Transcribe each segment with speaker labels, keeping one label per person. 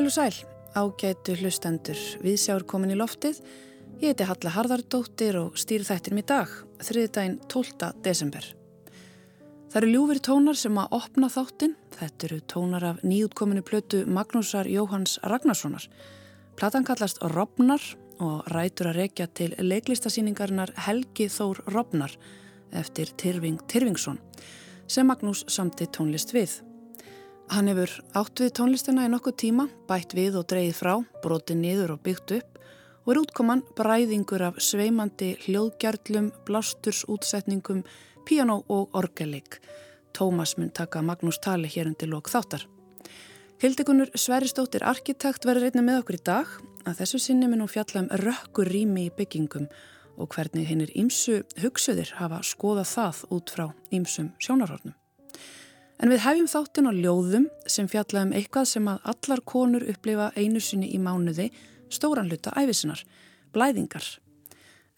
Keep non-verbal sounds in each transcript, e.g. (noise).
Speaker 1: Heilu sæl, ágætu hlustendur, við sjáum komin í loftið. Ég heiti Halla Harðardóttir og stýr þættinum í dag, þriðdægin 12. desember. Það eru ljúfur tónar sem að opna þáttin. Þetta eru tónar af nýjútkominu plötu Magnúsar Jóhanns Ragnarssonar. Platan kallast Robnar og rætur að rekja til leiklistasýningarinnar Helgi Þór Robnar eftir Tyrfing Tyrfingsson sem Magnús samti tónlist við. Hann hefur átt við tónlistina í nokkuð tíma, bætt við og dreyið frá, brotið niður og byggt upp og er útkoman bræðingur af sveimandi hljóðgjörlum, blástursútsetningum, piano og orgelik. Tómas mun taka Magnús tali hér undir lok þáttar. Hildegunur Sveristóttir arkitekt verður einnig með okkur í dag að þessu sinni mun hún fjalla um rökkur rými í byggingum og hvernig hinn er ímsu hugsuðir hafa skoðað það út frá ímsum sjónarhornum. En við hefjum þáttin á ljóðum sem fjalla um eitthvað sem að allar konur upplifa einu sinni í mánuði stóran hluta æfisunar, blæðingar.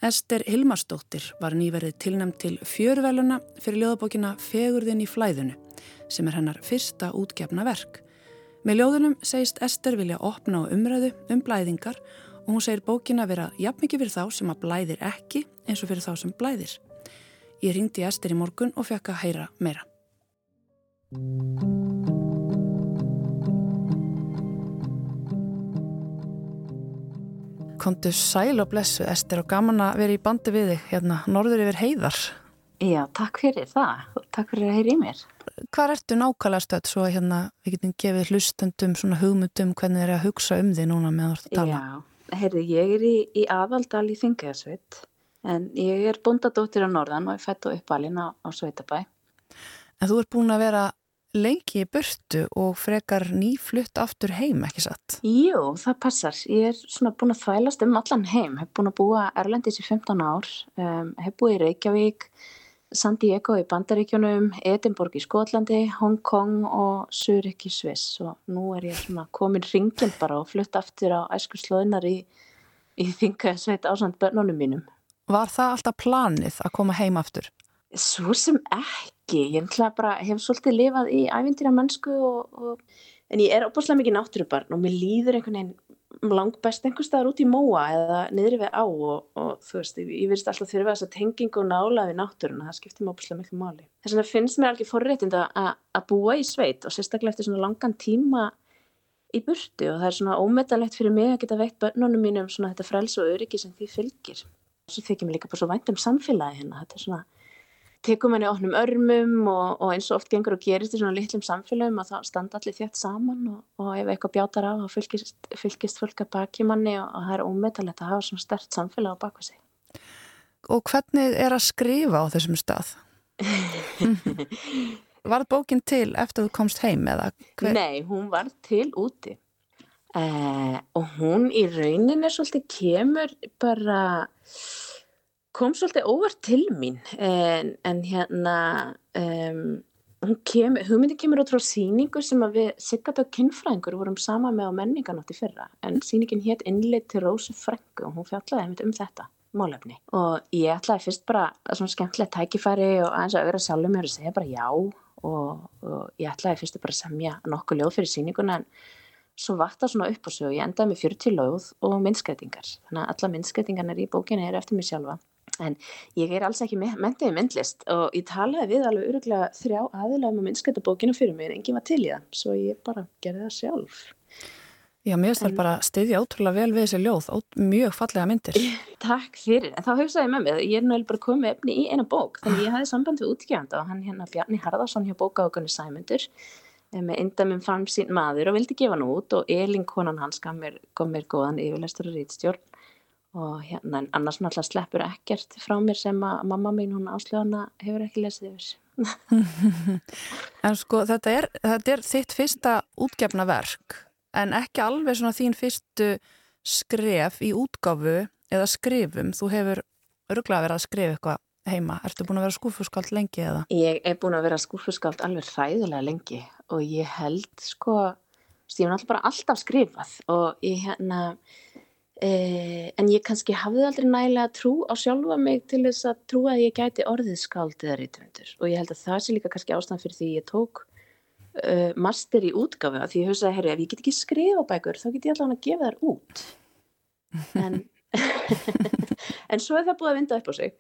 Speaker 1: Ester Hilmarsdóttir var nýverið tilnæmt til fjörveluna fyrir ljóðabókina Fegurðin í flæðinu sem er hennar fyrsta útgefna verk. Með ljóðunum segist Ester vilja opna á umræðu um blæðingar og hún segir bókina vera jafn mikið fyrir þá sem að blæðir ekki eins og fyrir þá sem blæðir. Ég ringdi Ester í morgun og fekk að heyra meira. Kontu sæl og blessu, Ester, og gaman að vera í bandi við þig, hérna, norður yfir heiðar.
Speaker 2: Já, takk fyrir það, takk fyrir að heyra í mér.
Speaker 1: Hvað ertu nákvæmlega stödd svo að hérna, við getum gefið hlustundum svona hugmyndum hvernig þið er að hugsa um þig núna með að tala?
Speaker 2: Já, heyrði, ég er í, í aðaldal í Þingjæðasveit, en ég er bondadóttir á norðan og er fætt og uppalinn á, á Sveitabæ.
Speaker 1: En þú ert búin að vera lengi í burtu og frekar nýflutt aftur heim, ekki satt?
Speaker 2: Jú, það passar. Ég er svona búin að þvælast um allan heim. Hef búin að búa Erlendis í 15 ár, um, hef búið í Reykjavík, San Diego í Bandaríkjunum, Edinborg í Skotlandi, Hong Kong og Zurich í Sviss og nú er ég svona komin ringin bara og flutt aftur á æskurslóðinar í, í þingasveit ásand börnunum mínum.
Speaker 1: Var það alltaf planið að koma heim aftur?
Speaker 2: Svo sem ekki, ég bara, hef svolítið lifað í ævindýra mennsku og, og, en ég er opaslega mikið náttúrubarn og mér líður einhvern veginn langt best einhver staðar út í móa eða niður við á og, og þú veist, ég, ég verðist alltaf þurfa þess að tengingu og nála við náttúruna, það skiptir mér opaslega miklu máli. Þess vegna finnst mér alveg forréttind að búa í sveit og sérstaklega eftir svona langan tíma í burti og það er svona ómetalegt fyrir mig að geta veitt börnunum mínum svona þetta frels og öryggi sem því fylgir. Svo þykir mér líka bara svo vænt um samfélagi hérna, þetta er svona tekum henni ofnum örmum og, og eins og oft gengur og gerist í svona litlum samfélagum að það standa allir þétt saman og, og ef eitthvað bjátar á þá fylgist, fylgist fólk að baki manni og, og það er ómetalegt að hafa svona stert samfélag á baka sig.
Speaker 1: Og hvernig er að skrifa á þessum stað? (laughs) var bókin til eftir að þú komst heim eða?
Speaker 2: Hver? Nei, hún var til úti eh, og hún í rauninni svolítið kemur bara kom svolítið óvart til mín en, en hérna um, kem, hugmyndi kemur út frá síningu sem við Siggat og Kinnfræðingur vorum sama með á menninganótti fyrra. En síningin hétt innleitt til Rósu Frængu og hún fjallaði um þetta málefni. Og ég ætlaði fyrst bara svona skemmtilegt tækifæri og aðeins að auðvitað sjálfur mér og segja bara já. Og, og ég ætlaði fyrst bara að semja nokkuð ljóð fyrir síninguna en svo vatt það svona upp og svo ég endaði með 40 ljóð og minnskreitingar þannig að alla minnskreitingarnir í bókinni er eftir mig sjálfa En ég er alls ekki mentið í myndlist og ég talaði við alveg öruglega þrjá aðilega um að myndskæta bókinu fyrir mig en enginn var til í það, svo ég bara gerði það sjálf.
Speaker 1: Já, mér finnst það bara stiðja ótrúlega vel við þessi ljóð, mjög fallega myndir. (laughs)
Speaker 2: Takk fyrir, en þá hugsaði ég með mig, ég er náttúrulega bara komið efni í eina bók, þannig ég hafði samband við útgjönda og hann hérna Bjarni Harðarsson hjá bókaðugunni Sæmundur með indamum fram sín maður og vildi gefa hann út og Elin konan hans kom mér, mér góðan yfirleistur og rítstjórn og hérna en annars náttúrulega sleppur ekkert frá mér sem að mamma mín hún áslöðana hefur ekki lesið yfir. (laughs)
Speaker 1: En sko þetta er, þetta er þitt fyrsta útgefna verk en ekki alveg svona þín fyrstu skref í útgáfu eða skrifum, þú hefur öruglega verið að skrifa eitthvað heima. Ertu búin að vera skúfuskáld lengi eða?
Speaker 2: Ég er búin að vera skúfuskáld alveg hræðilega lengi og ég held sko, ég hef náttúrulega bara alltaf skrifað og ég hérna Eh, en ég kannski hafði aldrei nægilega trú á sjálfa mig til þess að trú að ég gæti orðið skáld eða rítumundur og ég held að það sé líka kannski ástæðan fyrir því ég tók uh, master í útgáfu af því ég hugsaði, herri, ef ég get ekki skrifa bækur þá get ég allavega að gefa þær út. En (laughs) en svo er það búið að vinda upp á sig.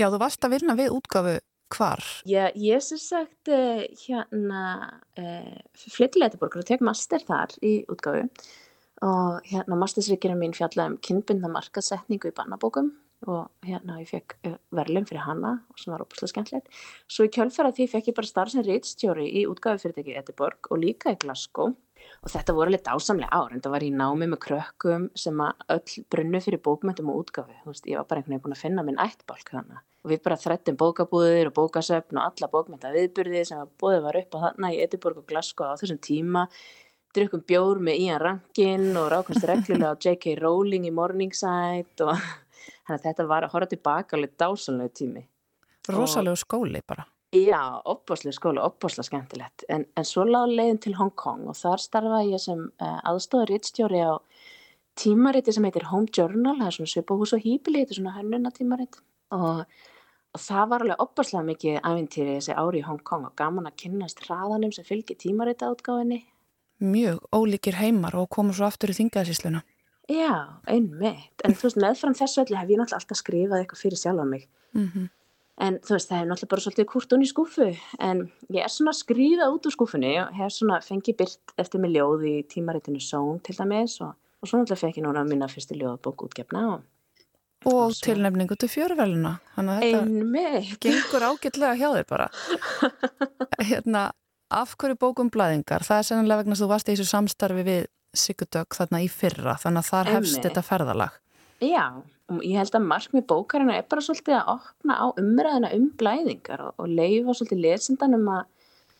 Speaker 1: Já, þú varst að vinna við útgáfu hvar?
Speaker 2: Já, ég sem sagt uh, hérna uh, flyttilega til borgar og tek master þar í útgáfu og hérna mastersrikirinn mín fjallaði um kynbundna markasetningu í bannabókum og hérna ég fekk eh, verðlum fyrir hana sem var óbúslega skemmtilegt. Svo í kjölfæra því fekk ég bara starf sem reitstjóri í útgáðufyrirtæki Ediborg og líka í Glasgow. Og þetta voru alveg dásamlega ár en það var í námi með krökkum sem öll brunnu fyrir bókmyndum og útgáfi veist, ég var bara einhvern veginn búin að finna minn ættbálk þannig og við bara þrettum bókabúðir og bókasöfn og alla bókmynda viðburði sem að bóði var upp á þarna í Ediborg og Glasgow á þessum tíma drukkum bjór með Ian Rankin og rákvæmst reglulega á J.K. Rowling í Morningside og (laughs) Þannig að þetta var að horfa tilbaka alveg dásanlega tími.
Speaker 1: Rosalega skóli bara.
Speaker 2: Já, opbáslega skóli, opbáslega skemmtilegt. En, en svo lág leiðin til Hong Kong og þar starfaði ég sem uh, eh, aðstofar rittstjóri á tímariti sem heitir Home Journal, það er svona svipahús og hýpili, þetta er svona hönnuna tímarit. Og, og það var alveg opbáslega mikið æfintýri þessi ári í Hong Kong og gaman að kynast hraðanum sem fylgir tímarita átgáðinni.
Speaker 1: Mjög ólíkir heimar og komur svo aftur í þingaðsísluna.
Speaker 2: Já, einmitt. En þú veist, meðfram þessu öllu hef ég náttúrulega alltaf skrifað eitthvað fyrir sjálf á mig. Mm -hmm. En þú veist, það hef náttúrulega bara svolítið kurtun í skúfu. En ég er svona skriðað út úr skúfunni og hef svona fengið byrt eftir mig ljóð í tímaritinu Són til dæmis og, og svo náttúrulega fekk ég núna minna fyrstu ljóðbók útgefna og
Speaker 1: Og, tilnefningu til fjörveluna.
Speaker 2: Einmitt.
Speaker 1: Gengur ágætlega hjá þér bara. (laughs) hérna, af hverju bókum blæðingar? Það er sennilega vegna að þú varst í þessu samstarfi við Sigurdögg þarna í fyrra þannig að þar hefst þetta ferðalag
Speaker 2: Já, ég held að markmið bókarina er bara svolítið að opna á umræðina um blæðingar og, og leifa svolítið lesendanum að,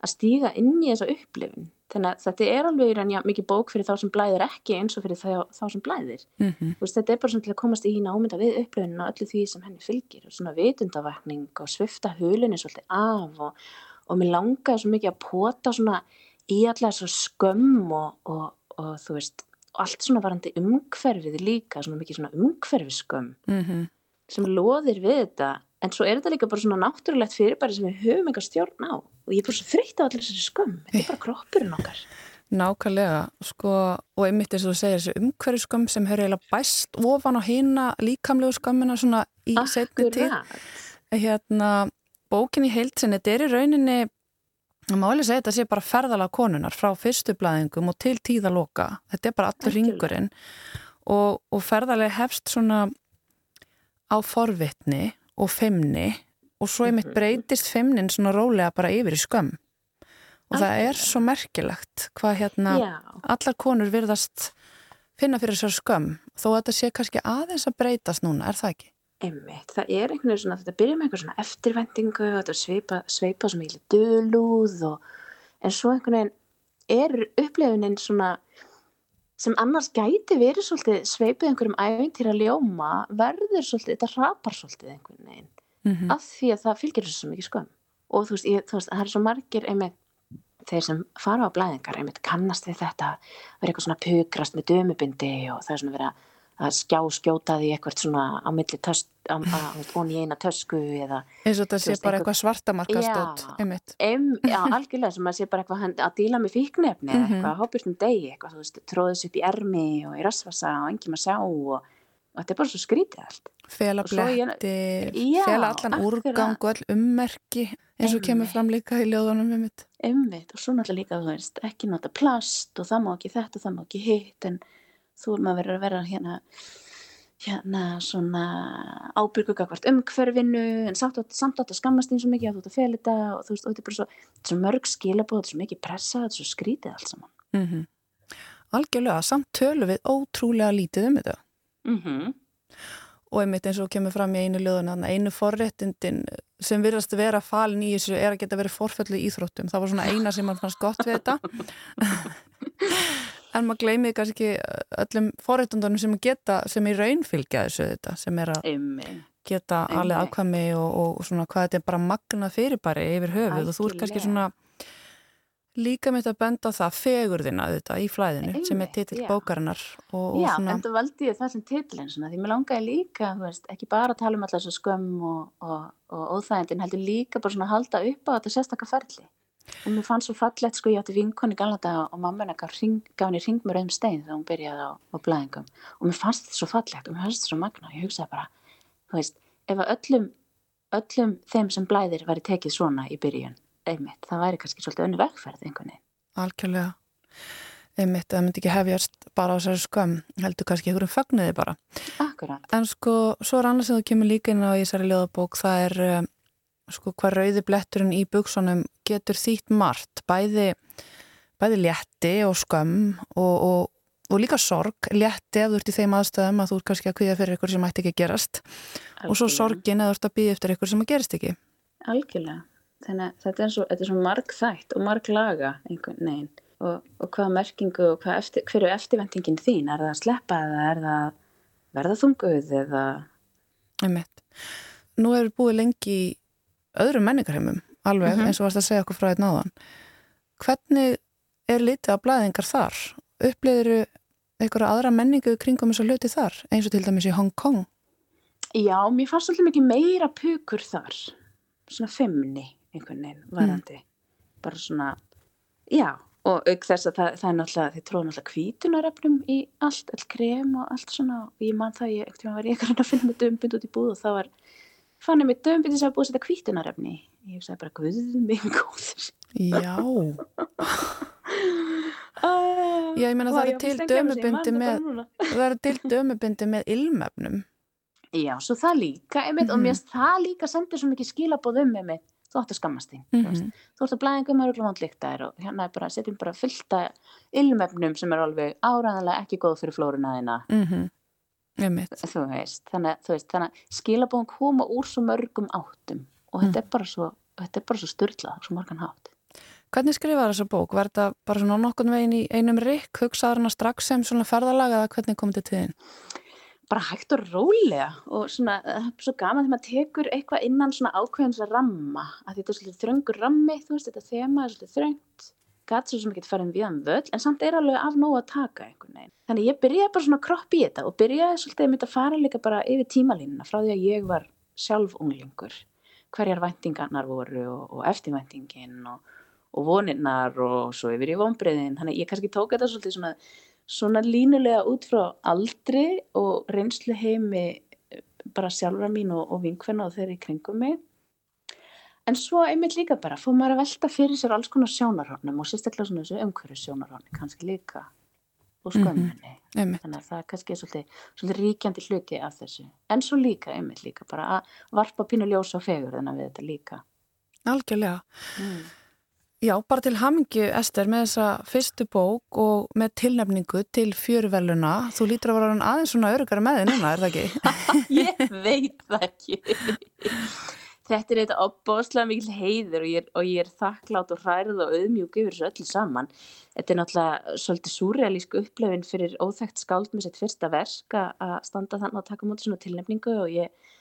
Speaker 2: að stíga inn í þessa upplifin þannig að þetta er alveg rannja mikið bók fyrir þá sem blæðir ekki eins og fyrir þá, þá sem blæðir mm -hmm. veist, þetta er bara svolítið að komast í námynda við upplifinu og öllu því sem henni fylgir og svona vitundavakning og svifta hulunni svolítið af og, og mér langaði svo mikið að pota svona í allar svo skömm og, og, og þú veist, allt svona varandi umhverfið líka, svona mikið svona umhverfiskömm mm -hmm. sem loðir við þetta, en svo er þetta líka bara svona náttúrulegt fyrirbæri sem við höfum eitthvað stjórn á. Og ég er bara svo þreytt á allir þessari skömm, þetta er bara kroppurinn okkar.
Speaker 1: Nákvæmlega, sko, og einmitt eins og þú segir þessu umhverfiskömm sem höfður eiginlega bæst ofan á hýna líkamlegu skömmina svona í setni tíð. Hérna, bókin í heilsinni, þetta er í rauninni Það má alveg segja að þetta sé bara ferðala konunar frá fyrstu blæðingum og til tíðaloka. Þetta er bara allur ringurinn og, og ferðalega hefst svona á forvitni og femni og svo er mitt mhm. breytist femnin svona rólega bara yfir í skömm. Og það er svo merkilegt hvað hérna allar konur virðast finna fyrir þessar skömm þó að þetta sé kannski aðeins að breytast núna, er það ekki?
Speaker 2: Einmitt, það er einhvern veginn svona, þetta byrja með einhver svona eftirvendingu og þetta sveipa, sveipa svo mikið dölúð og en svo einhvern veginn er upplifunin svona sem annars gæti verið svolítið sveipið einhverjum ævintýra ljóma verður svolítið, þetta rapar svolítið einhvern veginn mm -hmm. af því að það fylgir þessu svo mikið skömm og þú veist, ég, þú veist, það er svo margir einmitt þeir sem fara á blæðingar einmitt kannast við þetta verið eitthvað svona pukrast með dömubindi og það er svona verið að að skjá skjótaði eitthvað svona á milli tösk, á, á, á í eina tösku eða
Speaker 1: eins og þetta sé bara eitthvað svartamarkastótt
Speaker 2: já, algjörlega sem að sé bara eitthvað að díla með fíknefni mm -hmm. eitthvað hópjörnum degi eitthvað, þú veist, tróðis upp í ermi og í rasvasa og enginn maður sjá og, og þetta er bara svo skrítið allt.
Speaker 1: Fela bletti, fela allan úrgang og all ummerki eins og kemur fram líka í ljóðunum
Speaker 2: um mitt ummitt og svo náttúrulega líka, þú veist, ekki nota plast og það má ekki þetta og það má ekki hitt en þú er maður að vera hérna hérna svona ábyrgugakvart umhverfinu en samt átt að skammast eins og mikið að þú ert að felita og þú veist, og þetta er bara svo, svo mörg skilabóð, þetta er svo mikið pressa, þetta er svo skrítið allt saman mm -hmm.
Speaker 1: Algjörlega, samt tölu við ótrúlega lítið um þetta mm -hmm. og einmitt eins og kemur fram í einu löðun einu forréttindin sem virðast að vera falin í þessu er að geta verið forföllu í Íþróttum, það var svona eina sem mann fannst gott við þetta (laughs) en maður gleymið kannski öllum forrættundunum sem geta, sem í raun fylgja þessu þetta, sem er að geta alveg ákvæmi og, og svona hvað þetta er bara magna fyrirbæri yfir höfuð Alkjörlega. og þú er kannski svona líka mitt að benda það fegurðina þetta í flæðinu Einmi. sem er titill bókarinnar
Speaker 2: og, og Já, svona... en það valdi það sem titillin svona, því mér langaði líka, þú veist, ekki bara að tala um alltaf þessu skömm og, og óþægindin heldur líka bara svona að halda upp á þetta sérstakka ferli og mér fannst svo fallegt sko ég átti vinkonni galanda og mamma hennar gaf, gaf henni ring með rauðum stein þegar hún byrjaði á, á blæðingum og mér fannst þetta svo fallegt og mér fannst þetta svo magna ég hugsaði bara, þú veist, ef öllum öllum þeim sem blæðir væri tekið svona í byrjun, einmitt það væri kannski svolítið önnu vegferð einhvern veginn.
Speaker 1: Algjörlega. Einmitt, það myndi ekki hefjast bara á þessari skömm heldur kannski einhverjum fögnuði bara.
Speaker 2: Akkurat.
Speaker 1: En sko, svo er annars sem þú kemur líka inn á í þessari ljóðabók, það er um, sko hvað rauði bletturinn í buksunum getur þýtt margt, bæði bæði létti og skömm og, og, og líka sorg. Létti ef þú ert í þeim aðstöðum að þú ert kannski að kviða fyrir ykkur sem ætti ekki að gerast. Algjörlega. og svo sorgin eða þú ert að býða eftir ykkur sem að gerist ekki.
Speaker 2: Algjörlega, þannig að þetta er svo, svo marg þætt og marg laga einhvern veginn. Og, og hvaða merkingu og hvað eftir, hver er eftirvendingin þín? Er það að sleppa eða er það verða þunguð eða.
Speaker 1: Nú hefur búið lengi í öðrum menningarheimum alveg mm -hmm. eins og varst að segja okkur frá einn áðan hvernig er litið á blæðingar þar? Uppliður einhverja aðra menningu kringum og hluti þar eins og til dæmis í Hong Kong?
Speaker 2: Já, mér fannst alltaf mikið meira pukur þar svona femni einhvern veginn varandi mm. bara svona, já og auk þess að það, það er náttúrulega, þið tróðum náttúrulega kvítunarefnum í allt, all krem og allt svona og ég man það, ég ekkert var ég eitthvað að finna dömbind út í búð og það var fann ég mig dömbind sem að búið að setja kvítunarefni ég sagði bara, guð mig góður.
Speaker 1: Já. (laughs) Já, ég menna það er til dömubindi með (laughs) það er til dömubindi með ilmefnum.
Speaker 2: Já, svo það líka, einmitt, mm -hmm. og mér það líka sendir svo mikið skilabóð um með mig þú ætti að skammast þín mm -hmm. þú ætti að blæðingum að ruggla vondlíktar og hérna er bara, setjum bara fylta ilmefnum sem er alveg áræðanlega ekki góð fyrir flóruna þína. Mm -hmm. Þú veist þannig, þannig að skilabóðum koma úr svo mörgum áttum og þetta mm. er bara svo, svo styrlað, svo margan hátt
Speaker 1: Hvernig skrifaði þessa bók? Var þetta bara svona nokkurn veginn í einum rikk, hugsaður hana strax sem svona ferðalaga eða hvernig kom þetta til þín?
Speaker 2: bara hægt og rólega og svona, það er svo gaman þegar maður tekur eitthvað innan svona ákveðins að ramma að þetta er svolítið þröngur rammi þú veist, þetta þema er svolítið þröngt gæt svo sem ekki farið við hann völd en samt er alveg af nóg að taka einhvern veginn. Þannig ég byrjaði bara svona kropp í þetta og byrjaði svolítið mynda að fara líka bara yfir tímalínuna frá því að ég var sjálf unglingur. Hverjar væntingarnar voru og, og eftirvæntingin og, og voninnar og svo yfir í vonbreiðin þannig ég kannski tók þetta svolítið svona svona línulega út frá aldri og reynslu heimi bara sjálfra mín og, og vinkvenna og þeirri kringum mig en svo einmitt líka bara fór maður að velta fyrir sér alls konar sjónarhónum og sérstaklega svona þessu umhverju sjónarhóni kannski líka og skömminni mm -hmm. þannig að það kannski er svolítið, svolítið ríkjandi hluti af þessu en svo líka einmitt líka bara að varpa pínu ljósa og fegur þannig að við þetta líka
Speaker 1: Algjörlega mm. Já, bara til hamingju Ester með þessa fyrstu bók og með tilnefningu til fjörveluna. Þú lítur að vera aðeins svona örugara með þið núna, er það ekki? (laughs)
Speaker 2: ég veit það ekki. Þetta er eitthvað opbóðslega mikil heiður og ég, er, og ég er þakklátt og hærið og auðmjúk yfir þessu öllu saman. Þetta er náttúrulega svolítið súrealísku upplefin fyrir óþægt skáld með sitt fyrsta verk að standa þannig að taka mútið svona tilnefningu og ég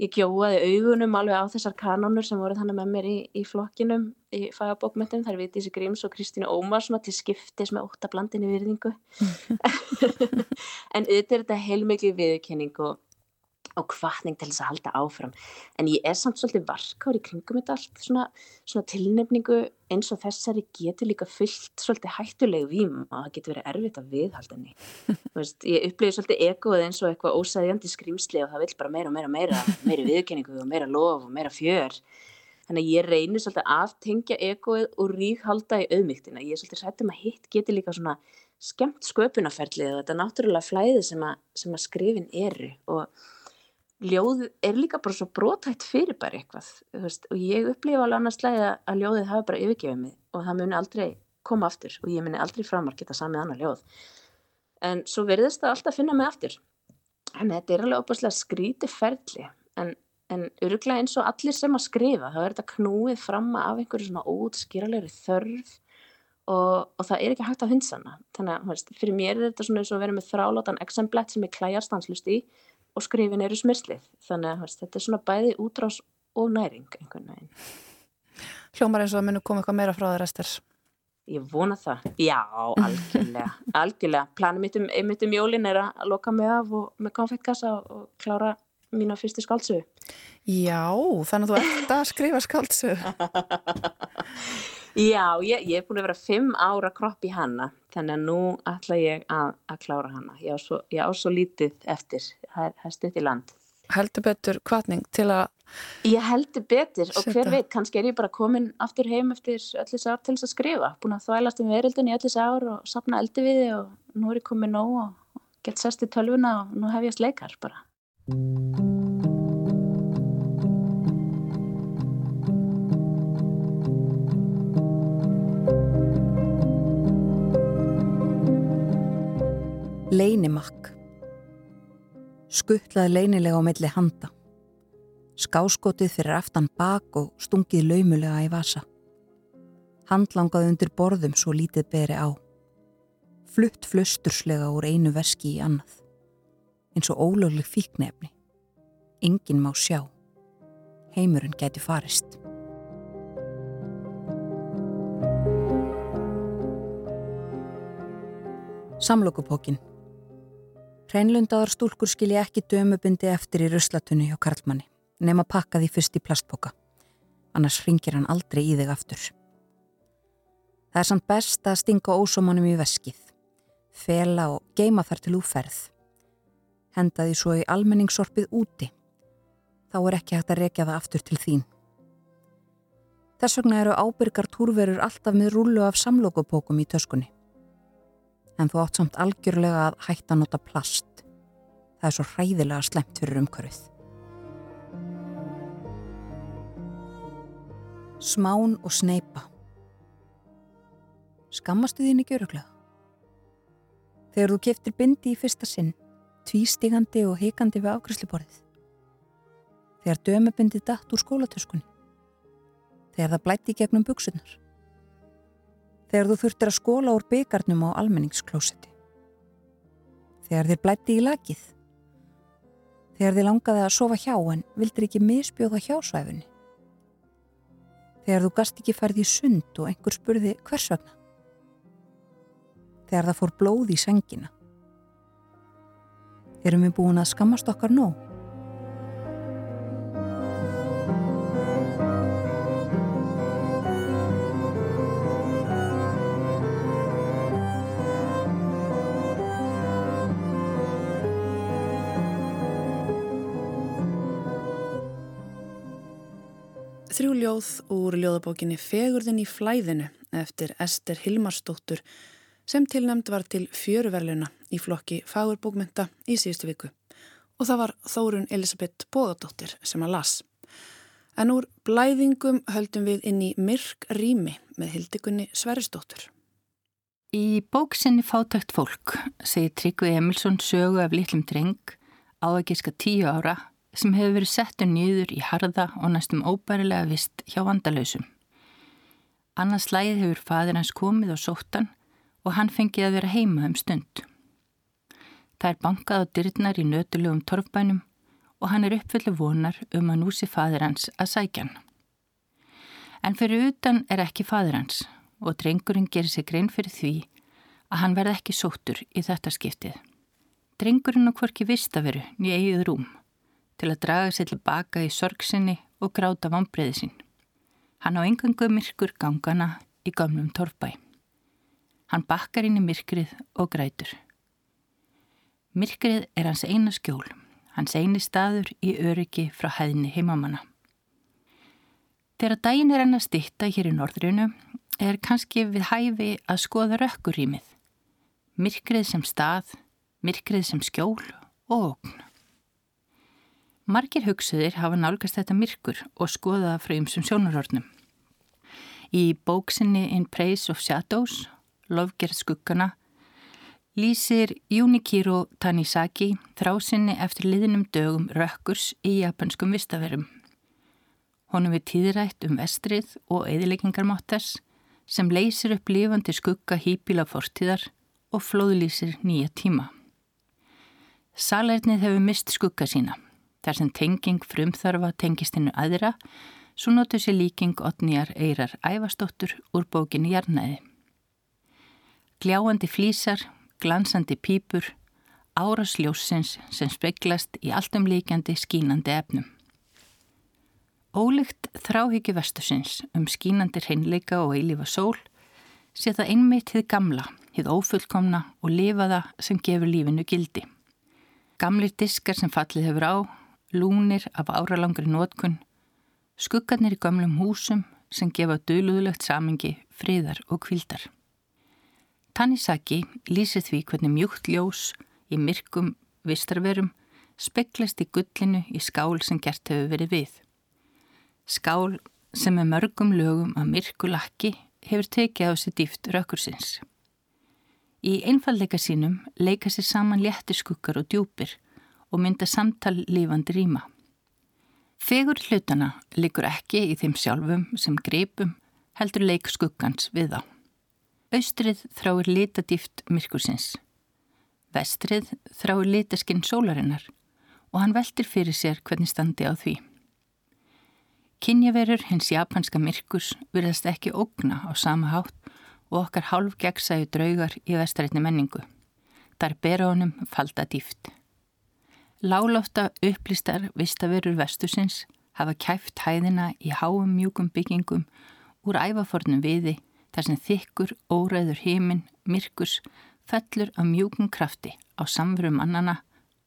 Speaker 2: ég gjóaði augunum alveg á þessar kanónur sem voru þannig með mér í, í flokkinum í fagabókmyndum, þær viti þessi Gríms og Kristínu Ómar svona til skiptis með óttablandinni virðingu (laughs) (laughs) en auðvitað er þetta heilmikið viðkenning og og hvatning til þess að halda áfram. En ég er samt svolítið varkár í kringum þetta allt, svona, svona tilnefningu eins og þessari getur líka fyllt svolítið hættulegu vím og það getur verið erfitt að viðhalda henni. Ég upplifið svolítið egoð eins og eitthvað ósæðjandi skrýmsli og það vil bara meira og meira meira meira viðkenningu og meira lof og meira fjör. Þannig að ég reynir svolítið að aftengja egoið og ríkhalda í auðmygtina ég er svolítið sættum að hitt getur líka svona skemmt sköpunaferlið og þetta náttúrulega flæði sem að, sem að skrifin eru og ljóð er líka bara svo brótætt fyrir bara eitthvað veist, og ég upplifa alveg annars slæði að ljóðið hafa bara yfirgefið mig og það muni aldrei koma aftur og ég muni aldrei framar geta samið annar ljóð. En svo verðist það alltaf finna mig aftur. En þetta er alveg opaslega skríti ferli en, en öruglega eins og allir sem að skrifa þá er þetta knúið fram af einhverju svona ótskýralegri þörf og, og það er ekki hægt að hundsana þannig að fyrir mér er þetta svona eins og vera með þrálátan exemplet sem ég klæjar stanslust í og skrifin eru smyrslið. Þannig að þetta er svona bæði útrás og næring einhvern veginn.
Speaker 1: Hljómar eins og að munu koma eitthvað meira frá þér Ester.
Speaker 2: Ég vona það, já, algjörlega. (laughs) Algjörlega, planum mitt um, mitt um jólin er að loka mig af og, með konfettkassa og klára mína fyrstu skáldsögu.
Speaker 1: Já, þannig að þú ert að skrifa skáldsögu (laughs)
Speaker 2: Já, ég, ég er búin að vera fimm ára kropp í hana, þannig að nú ætla ég að, að klára hana. Ég á svo, ég á svo lítið eftir, það er stutt í land.
Speaker 1: Heldur betur kvartning til að...
Speaker 2: Ég heldur betur og hver veit, kannski er ég bara komin aftur heim eftir öllis ár til þess að skrifa. Búin að þvælast um verildin í öllis ár og sapna eldi við þið og nú er ég komin nóg og gett sest í tölvuna og nú hef ég sleikar bara.
Speaker 3: Leinimakk Skuttlaði leinilega á milli handa. Skáskotið fyrir aftan bak og stungið laumulega í vasa. Handlangaði undir borðum svo lítið beri á. Flutt flusturslega úr einu veski í annað. Eins og ólögleg fíknefni. Engin má sjá. Heimurinn gæti farist. Samlokupókin Hreinlundaðar stúlkur skilja ekki dömubundi eftir í ruslatunni hjá Karlmanni nema pakka því fyrst í plastpoka. Annars ringir hann aldrei í þig aftur. Það er samt best að stinga ósómanum í veskið, fela og geima þar til úferð. Henda því svo í almenningssorpið úti. Þá er ekki hægt að rekja það aftur til þín. Þess vegna eru ábyrgar túrverur alltaf með rúlu af samlokupókum í töskunni en þú átt samt algjörlega að hætta að nota plast. Það er svo hræðilega slemt fyrir umhverfið. Smán og sneipa. Skammastu þín ekki öruglega? Þegar þú keftir bindi í fyrsta sinn, tvístigandi og hikandi við ákvæsluborðið. Þegar dömubindið datt úr skólatöskunni. Þegar það blætti gegnum buksunar þegar þú þurftir að skóla úr byggarnum á almenningsklósetti. Þegar þér blætti í lakið. Þegar þér langaði að sofa hjá en vildir ekki misbjóða hjásvæfunni. Þegar þú gast ekki færði í sund og einhver spurði hvers vegna. Þegar það fór blóð í sengina. Erum við búin að skammast okkar nóg?
Speaker 1: Ljóð úr ljóðabókinni Fegurðin í flæðinu eftir Ester Hilmarsdóttur sem tilnæmt var til fjöruverluna í flokki fagurbókmynda í síðustu viku og það var Þórun Elisabeth Bóðardóttir sem að las. En úr blæðingum höldum við inn í myrk rými með hildikunni Sverisdóttur.
Speaker 4: Í bóksinni Fátækt fólk segir Tryggvi Emilsson sögu af litlum dreng á að giska tíu ára sem hefur verið settur nýður í harða og næstum óbærilega vist hjá vandalösum. Annars slæðið hefur fadir hans komið og sóttan og hann fengið að vera heima um stund. Það er bankað á dyrnar í nötulegum torfbænum og hann er uppfyllu vonar um að nú sé fadir hans að sækja hann. En fyrir utan er ekki fadir hans og drengurinn gerir sig grein fyrir því að hann verði ekki sóttur í þetta skiptið. Drengurinn á hvorki vistaveru nýja eigið rúm til að draga sér tilbaka í sorgsinni og gráta vambriði sín. Hann á engangu myrkur gangana í gamlum torfbæ. Hann bakkar inn í myrkrið og grætur. Myrkrið er hans eina skjól, hans eini staður í öryggi frá hæðinni heimamanna. Þegar daginn er hann að stitta hér í norðrunu er kannski við hæfi að skoða rökkurýmið. Myrkrið sem stað, myrkrið sem skjól og ógn. Margir hugsuðir hafa nálgast þetta myrkur og skoða það frá ymsum sjónarhornum. Í bóksinni In Praise of Shadows, Lofgerð skuggana, lýsir Junikiro Tanisaki þrásinni eftir liðnum dögum rökkurs í japanskum vistaverum. Honum við tíðrætt um vestrið og eðileggingarmáttars sem leysir upp lifandi skugga hýpila fortíðar og flóðlýsir nýja tíma. Salernið hefur mist skugga sína. Þar sem tenging frumþarfa tengist hennu aðra, svo notur sér líking Otnýjar Eirar Ævastóttur úr bókinni Jarnæði. Gljáandi flísar, glansandi pípur, árasljósins sem speglast í alltumlíkjandi skínandi efnum. Ólíkt þráhyggju vestusins um skínandi hreinleika og eilífa sól sé það einmitt hið gamla, hið ófullkomna og lifaða sem gefur lífinu gildi. Gamlir diskar sem fallið hefur á, lúnir af áralangri nótkun, skuggarnir í gamlum húsum sem gefa döluðlegt samengi, friðar og kvildar. Tanisaki lýsir því hvernig mjúkt ljós í myrkum vistarverum speklast í gullinu í skál sem gert hefur verið við. Skál sem með mörgum lögum að myrkulakki hefur tekið á sér dýft rökkursins. Í einfalleika sínum leika sér saman léttir skukkar og djúpir og mynda samtal lífandi rýma. Fegur hlutana likur ekki í þeim sjálfum sem greipum heldur leik skukkans við þá. Austrið þráir litadýft myrkursins. Vestrið þráir litaskinn sólarinnar og hann veldir fyrir sér hvernig standi á því. Kynjaverur hins japanska myrkurs virðast ekki ógna á sama hátt og okkar hálf gegnsæju draugar í vestrætni menningu. Þar bera honum falda dýft. Lálófta upplýstar vistaverur vestusins hafa kæft hæðina í háum mjúkum byggingum úr ævafornum viði þar sem þykkur, óræður heiminn, myrkurs, fellur af mjúkum krafti á samverum mannana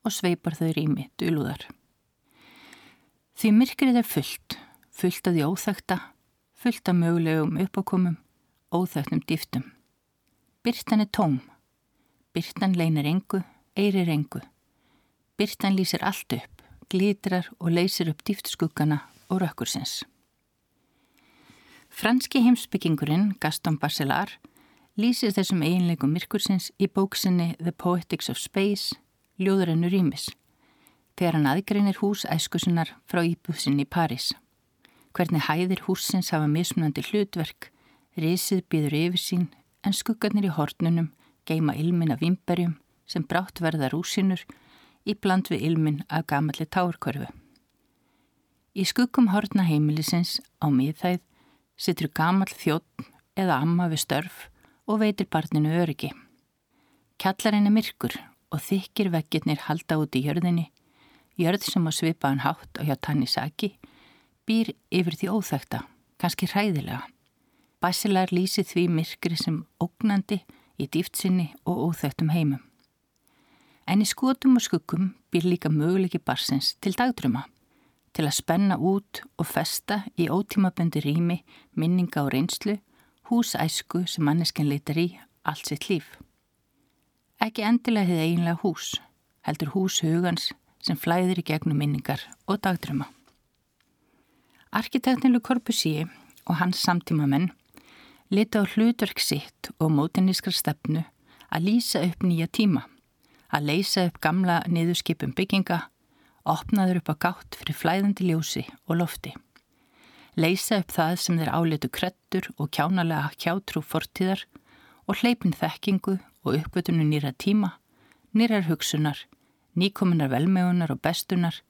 Speaker 4: og sveipar þau rými dölúðar. Því myrkrið er fullt fullt af því óþægta, fullt af mögulegum uppákomum, óþægtum dýftum. Byrtan er tóm. Byrtan leinir engu, eirir engu. Byrtan lýsir allt upp, glitrar og leysir upp dýftskuggana og rökkursins. Franski heimsbyggingurinn Gaston Barcelar lýsir þessum eiginleikum myrkursins í bóksinni The Poetics of Space, Ljóðurennu Rýmis, þegar hann aðgreinir hús æskusinnar frá íbúðsinn í París hvernig hæðir húsins hafa mismunandi hlutverk, risið býður yfir sín en skuggarnir í hornunum geima ilmin af vimberjum sem brátt verða rúsinur í bland við ilmin af gamalli tárkörfu. Í skuggum horna heimilisins á miðþæð sittur gamal þjótt eða amma við störf og veitir barninu öryggi. Kjallarinn er myrkur og þykir vekkirnir halda út í jörðinni, jörð sem á svipaðan hátt og hjá Tannisaki býr yfir því óþægta, kannski hræðilega. Basilar lýsi því myrkri sem ógnandi í dýftsinni og óþægtum heimum. En í skotum og skuggum býr líka möguleiki barsins til dagdröma, til að spenna út og festa í ótímabundi rými, minninga og reynslu, húsæsku sem manneskinn leitar í allt sitt líf. Ekki endilega þið eiginlega hús, heldur hús hugans sem flæðir í gegnum minningar og dagdröma. Arkitektnilu Corbusier og hans samtímamenn lita á hlutverk sitt og mótinískar stefnu að lýsa upp nýja tíma, að leysa upp gamla niðurskipum bygginga, opnaður upp á gátt fyrir flæðandi ljósi og lofti. Leysa upp það sem þeir áletu krettur og kjánalega hjátrú fortíðar og hleypin þekkingu og uppvötunu nýra tíma, nýrar hugsunar, nýkominar velmegunar og bestunar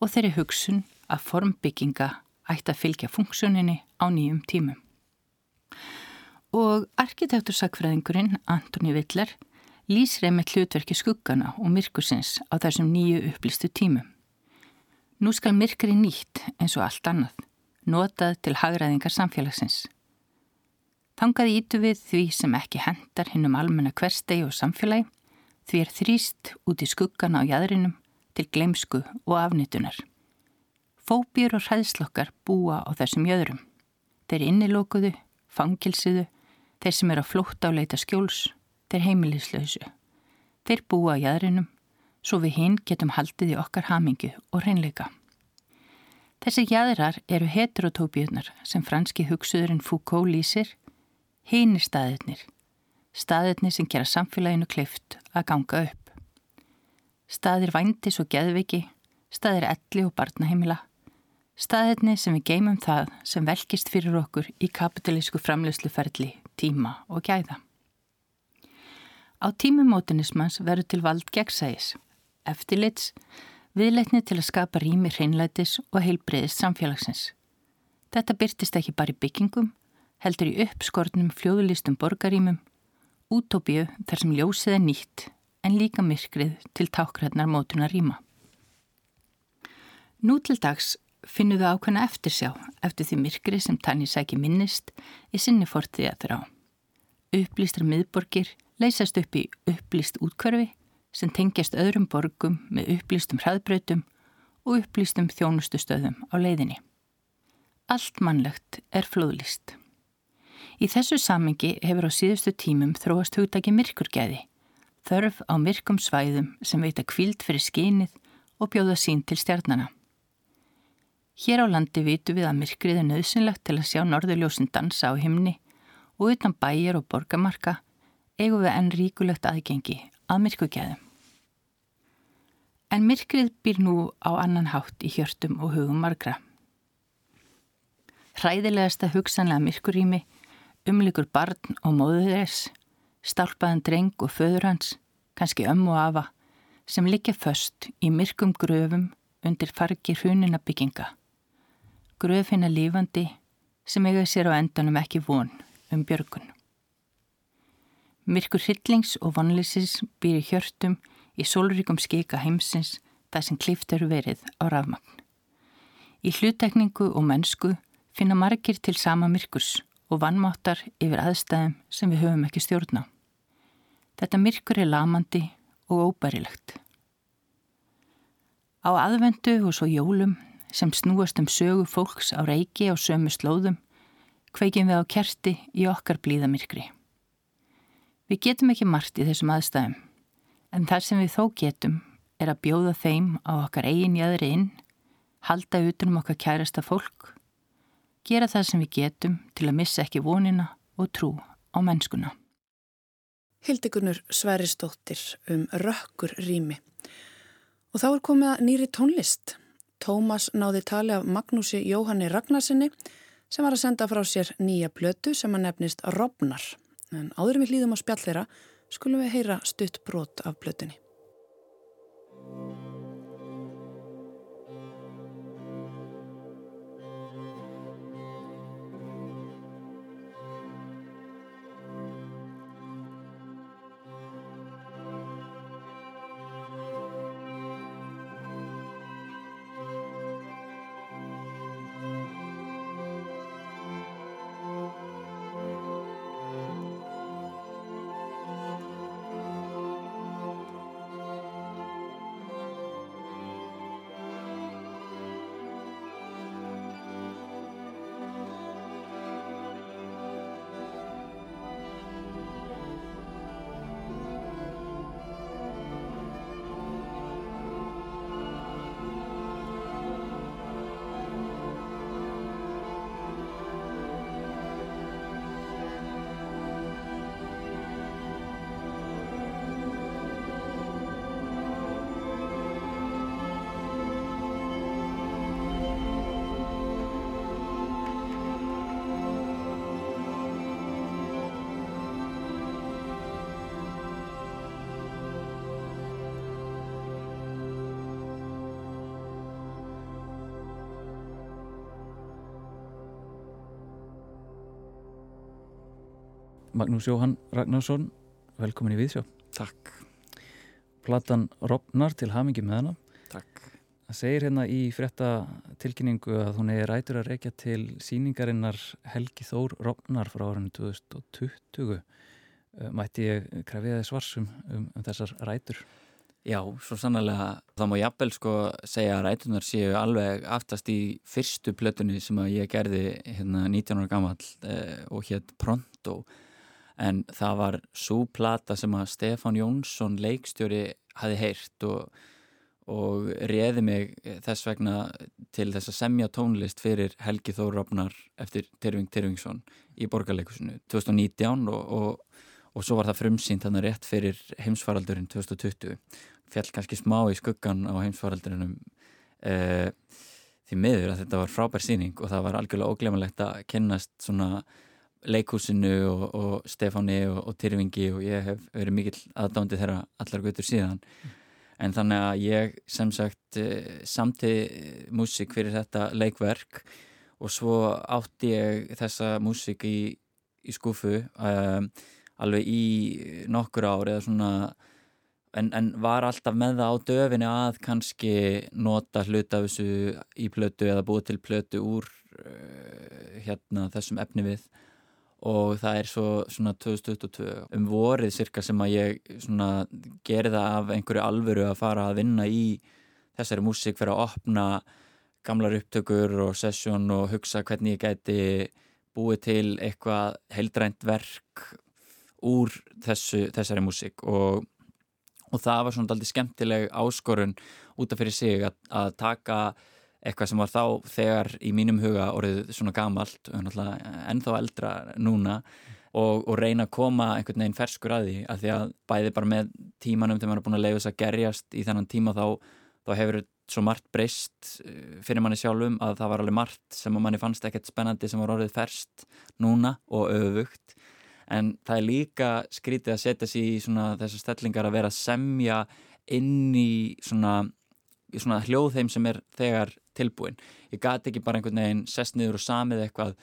Speaker 4: og þeirri hugsun að formbygginga ætti að fylgja funksjóninni á nýjum tímum. Og arkitektursakfræðingurinn Antoni Vittler lýsir með hlutverki skuggana og myrkusins á þessum nýju upplýstu tímum. Nú skal myrkri nýtt eins og allt annað, notað til hagraðingar samfélagsins. Þangaði ítu við því sem ekki hendar hinn um almenna hverstegi og samfélagi, því er þrýst út í skuggana á jæðrinum til gleimsku og afnitunar. Fóbjur og hræðslokkar búa á þessum jöðrum. Þeir innilókuðu, fangilsiðu, þeir sem eru að flótta á leita skjóls, þeir heimilislausu. Þeir búa á jæðrinum, svo við hinn getum haldið í okkar hamingu og hreinleika. Þessi jæðrar eru heterotópiunar sem franski hugsuðurinn Foucault lýsir, heinir staðirnir, staðirnir sem gera samfélaginu kleift að ganga upp. Staðir vændis og geðviki, staðir elli og barnaheimila, Staðirni sem við geymum það sem velkist fyrir okkur í kapitalísku framlegsluferli, tíma og gæða. Á tímumótinismans verður til vald gegnsægis, eftirlits, viðleitni til að skapa rými hreinlætis og heilbreyðist samfélagsins. Þetta byrtist ekki bara í byggingum, heldur í uppskortnum fljóðulistum borgarímum, útópíu þar sem ljósið er nýtt en líka myrkrið til tákræðnar mótunar rýma. Nú til dags finnum við ákveðna eftir sjá eftir því myrkri sem tanni sæki minnist í sinni fortiði að þrá. Upplýstra miðborgir leysast upp í upplýst útkverfi sem tengjast öðrum borgum með upplýstum hraðbrautum og upplýstum þjónustustöðum á leiðinni. Allt mannlegt er flóðlist. Í þessu samengi hefur á síðustu tímum þróast hugdagi myrkurgæði, þörf á myrkum svæðum sem veita kvíld fyrir skinið og bjóða sín til stjarnana. Hér á landi vitu við að myrkrið er nöðsynlegt til að sjá norðurljósin dansa á himni og utan bæjar og borgamarka eigum við enn ríkulegt aðgengi að myrkugæðum. En myrkrið býr nú á annan hátt í hjörtum og hugum margra. Hræðilegasta hugsanlega myrkurými umlikur barn og móður þess, stálpaðan dreng og föður hans, kannski ömmu og afa, sem liggja föst í myrkum gröfum undir fargir húnina bygginga. Gröfina lífandi sem eiga sér á endanum ekki von um björgun. Myrkur hyllings og vonlýsis býri hjörtum í sólríkum skika heimsins það sem klift eru verið á rafmagn. Í hlutekningu og mennsku finna margir til sama myrkurs og vannmáttar yfir aðstæðum sem við höfum ekki stjórna. Þetta myrkur er lamandi og óbærilegt. Á aðvendu og svo jólum sem snúast um sögu fólks á reiki á sömu slóðum kveikjum við á kerti í okkar blíðamyrkri. Við getum ekki margt í þessum aðstæðum en þar sem við þó getum er að bjóða þeim á okkar eigin jæðri inn, halda utanum okkar kærasta fólk gera það sem við getum til að missa ekki vonina og trú á mennskuna.
Speaker 1: Hildegunur Sveristóttir um rökkur rými. Og þá er komið að nýri tónlist. Tómas náði tali af Magnúsi Jóhanni Ragnarsinni sem var að senda frá sér nýja blötu sem að nefnist Robnar. En áður við hlýðum á spjallera skulum við heyra stutt brot af blötunni.
Speaker 5: Magnús Jóhann Ragnarsson, velkomin í Víðsjó.
Speaker 6: Takk.
Speaker 5: Platan Robnar til hamingi með hana.
Speaker 6: Takk.
Speaker 5: Það segir hérna í frétta tilkynningu að hún er rætur að reykja til síningarinnar Helgi Þór Robnar frá árunni 2020. Eh, mætti ég krefið þið svarsum um, um þessar rætur?
Speaker 6: Já, svo sannlega þá má jafnvel sko segja að rætunar séu alveg aftast í fyrstu plötunni sem að ég gerði hérna 19 ára gammal eh, og hétt Pronto en það var svo plata sem að Stefán Jónsson leikstjóri hafi heyrt og, og reði mig þess vegna til þess að semja tónlist fyrir Helgi Þórafnar eftir Tyrfing Tyrfingsson í borgarleikusinu 2019 og, og, og svo var það frumsýnt þannig rétt fyrir heimsfaraldurinn 2020 fjall kannski smá í skuggan á heimsfaraldurinnum eh, því miður að þetta var frábær síning og það var algjörlega óglemalegt að kennast svona leikúsinu og, og Stefáni og, og Tyrfingi og ég hef verið mikill aðdándi þeirra allar gutur síðan mm. en þannig að ég sem sagt eh, samti músík fyrir þetta leikverk og svo átti ég þessa músík í, í skúfu um, alveg í nokkur ár eða svona en, en var alltaf með það á döfinu að kannski nota hluta af þessu í plötu eða búið til plötu úr uh, hérna þessum efni við og það er svo svona 2022 um vorið cirka sem að ég svona gerði það af einhverju alvöru að fara að vinna í þessari músík fyrir að opna gamlar upptökur og sessjón og hugsa hvernig ég gæti búið til eitthvað heildrænt verk úr þessu, þessari músík. Og, og það var svona aldrei skemmtileg áskorun út af fyrir sig að, að taka eitthvað sem var þá þegar í mínum huga orðið svona gamalt ennþá eldra núna og, og reyna að koma einhvern veginn ferskur að því að því að bæði bara með tímanum þegar maður er búin að leiða þess að gerjast í þennan tíma þá, þá hefur svo margt breyst eh, fyrir manni sjálfum að það var alveg margt sem manni fannst ekkert spennandi sem var orðið ferst núna og öfugt. En það er líka skrítið að setja sér í svona þessar stellingar að vera að semja inn í svona, svona hljóðheim sem er þegar tilbúin. Ég gati ekki bara einhvern veginn sest niður og samið eitthvað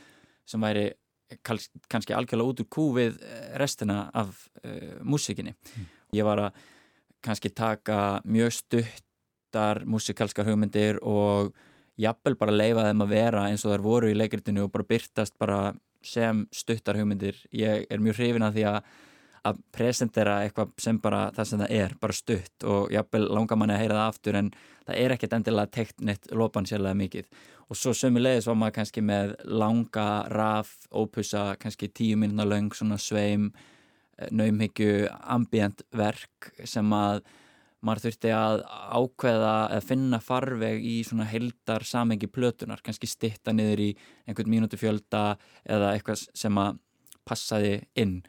Speaker 6: sem væri kannski algjörlega út úr kú við eh, restina af uh, músikinni. Mm. Ég var að kannski taka mjög stuttar músikalskar hugmyndir og jafnvel bara leifa þeim að vera eins og þær voru í leikritinu og bara byrtast bara sem stuttar hugmyndir. Ég er mjög hrifin að því að að presentera eitthvað sem bara það sem það er, bara stutt og jápil langar manni að heyra það aftur en það er ekkert endilega teknitt lopan sérlega mikið. Og svo sömulegis var maður kannski með langa, raf, ópussa, kannski tíu minna löng, svona sveim, eh, naumhyggju, ambient verk sem að maður þurfti að ákveða að finna farveg í svona heldar samengi plötunar, kannski stitta niður í einhvern mínútu fjölda eða eitthvað sem að passaði inn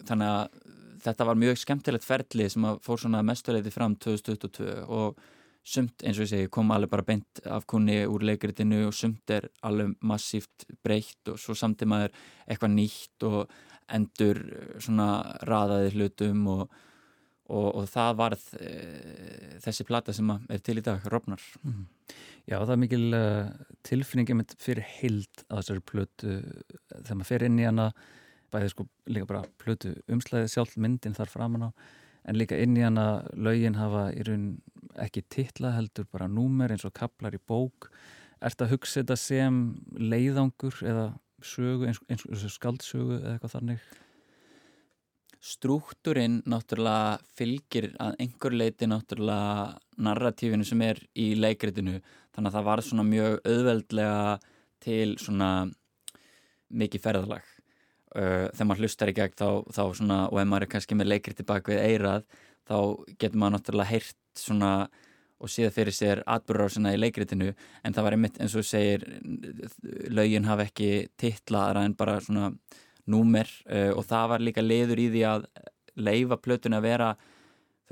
Speaker 6: þannig að þetta var mjög skemmtilegt ferli sem að fór svona mestuleiti fram 2022 og sumt eins og ég segi kom alveg bara beint af kunni úr leikritinu og sumt er alveg massíft breytt og svo samt í maður eitthvað nýtt og endur svona raðaði hlutum og, og, og það varð e, þessi plata sem er til í dag, Robnar mm.
Speaker 5: Já, það er mikil uh, tilfinningi fyrir heild að þessari plötu þegar maður fer inn í hana bæði sko líka bara plötu umslæðið sjálf myndin þar framan á en líka inn í hana lögin hafa í raun ekki titla heldur bara númer eins og kaplar í bók Er þetta að hugsa þetta sem leiðangur eða sögu eins, eins og skaldsögu eða eitthvað þannig?
Speaker 6: Strúkturinn náttúrulega fylgir að einhver leiti náttúrulega narratífinu sem er í leikritinu þannig að það var svona mjög auðveldlega til svona mikið ferðalag uh, þegar maður hlustar í gegn þá, þá svona, og ef maður er kannski með leikri tilbaka við eirað þá getur maður náttúrulega heyrt svona og síða fyrir sér atbúrárasina í leikritinu en það var einmitt eins og segir laugin hafa ekki titlaðara en bara svona númer uh, og það var líka leiður í því að leifa plötun að vera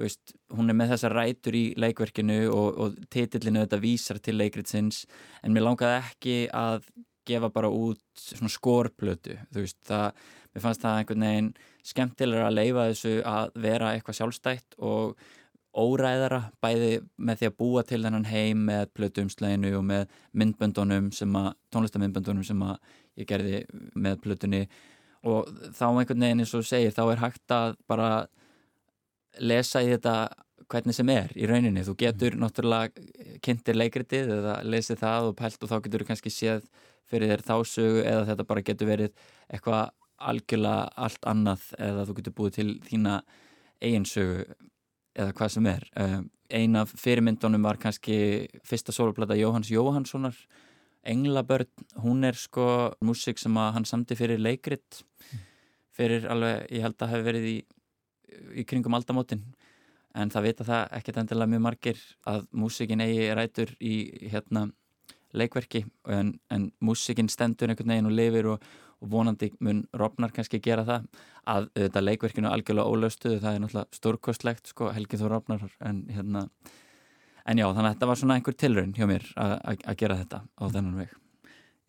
Speaker 6: þú veist, hún er með þessa rætur í leikverkinu og, og titillinu þetta vísar til leikritsins en mér langaði ekki að gefa bara út svona skorplötu þú veist, það, mér fannst það einhvern veginn skemmtilega að leifa þessu að vera eitthvað sjálfstætt og óræðara bæði með því að búa til þennan heim með plötuumsleginu og með myndböndunum sem að, tónlistamyndböndunum sem að ég gerði með plötunni. Og þá einhvern veginn eins og segir þá er hægt að bara lesa í þetta hvernig sem er í rauninni, þú getur náttúrulega kynntir leikritið eða lesið það og pælt og þá getur þú kannski séð fyrir þér þásögu eða þetta bara getur verið eitthvað algjörlega allt annað eða þú getur búið til þína eiginsögu eða hvað sem er. Um, ein af fyrirmyndunum var kannski fyrsta soloplata Jóhanns Jóhannssonar Englabörn, hún er sko músik sem að hann samti fyrir leikrit fyrir alveg, ég held að hafi verið í, í kringum aldamótin en það vita það ekkert endilega mjög margir að músikin eigi rætur í hérna leikverki. En, en músikinn stendur einhvern veginn og lifir og, og vonandi mun Robnar kannski gera það. Að þetta leikverkinu algjörlega ólaustuðu það er náttúrulega stórkostlegt sko Helgi Þór Robnar en hérna en já þannig að þetta var svona einhver tilraun hjá mér að gera þetta á þennan veg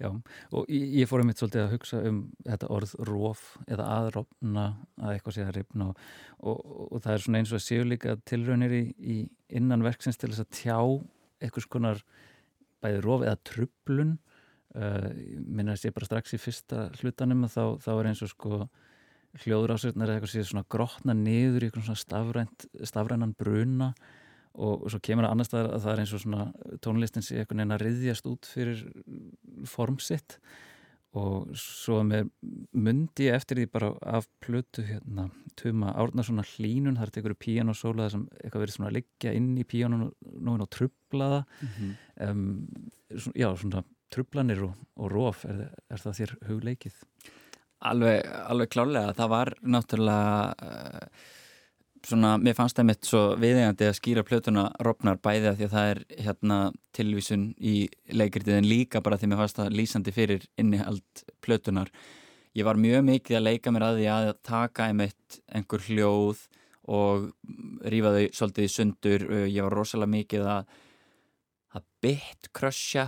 Speaker 5: Já og ég fór um mitt svolítið að hugsa um þetta orð róf eða aðrófna að eitthvað sé að ripna og, og, og það er svona eins og að séu líka tilraunir í, í innan verksins til þess að tjá eitthvað skonar bæði rof eða trublun uh, minna að sé bara strax í fyrsta hlutanum þá, þá er eins og sko hljóður ásirnar eða eitthvað séð svona grotna niður í eitthvað svona stafrænan bruna. og svo kemur það annars að það er eins og svona tónlistin sé eitthvað neina að riðjast út fyrir formsitt og svo með myndi eftir því bara af plötu hérna, tuma árna svona hlínun þar er þetta einhverju píjánosóla sem eitthvað verið svona að liggja inn í píjánóin og trubla það mm -hmm. um, já svona trublanir og, og róf er, er það þér hugleikið?
Speaker 6: Alveg, alveg klálega, það var náttúrulega uh, svona, mér fannst það mitt svo viðegandi að skýra plötuna Robnar bæði að því að það er hérna tilvísun í leikritið en líka bara því mér fannst það lýsandi fyrir innihald plötunar. Ég var mjög mikið að leika mér að því að taka einmitt einhver hljóð og rýfa þau svolítið í sundur. Ég var rosalega mikið að, að bytt krössja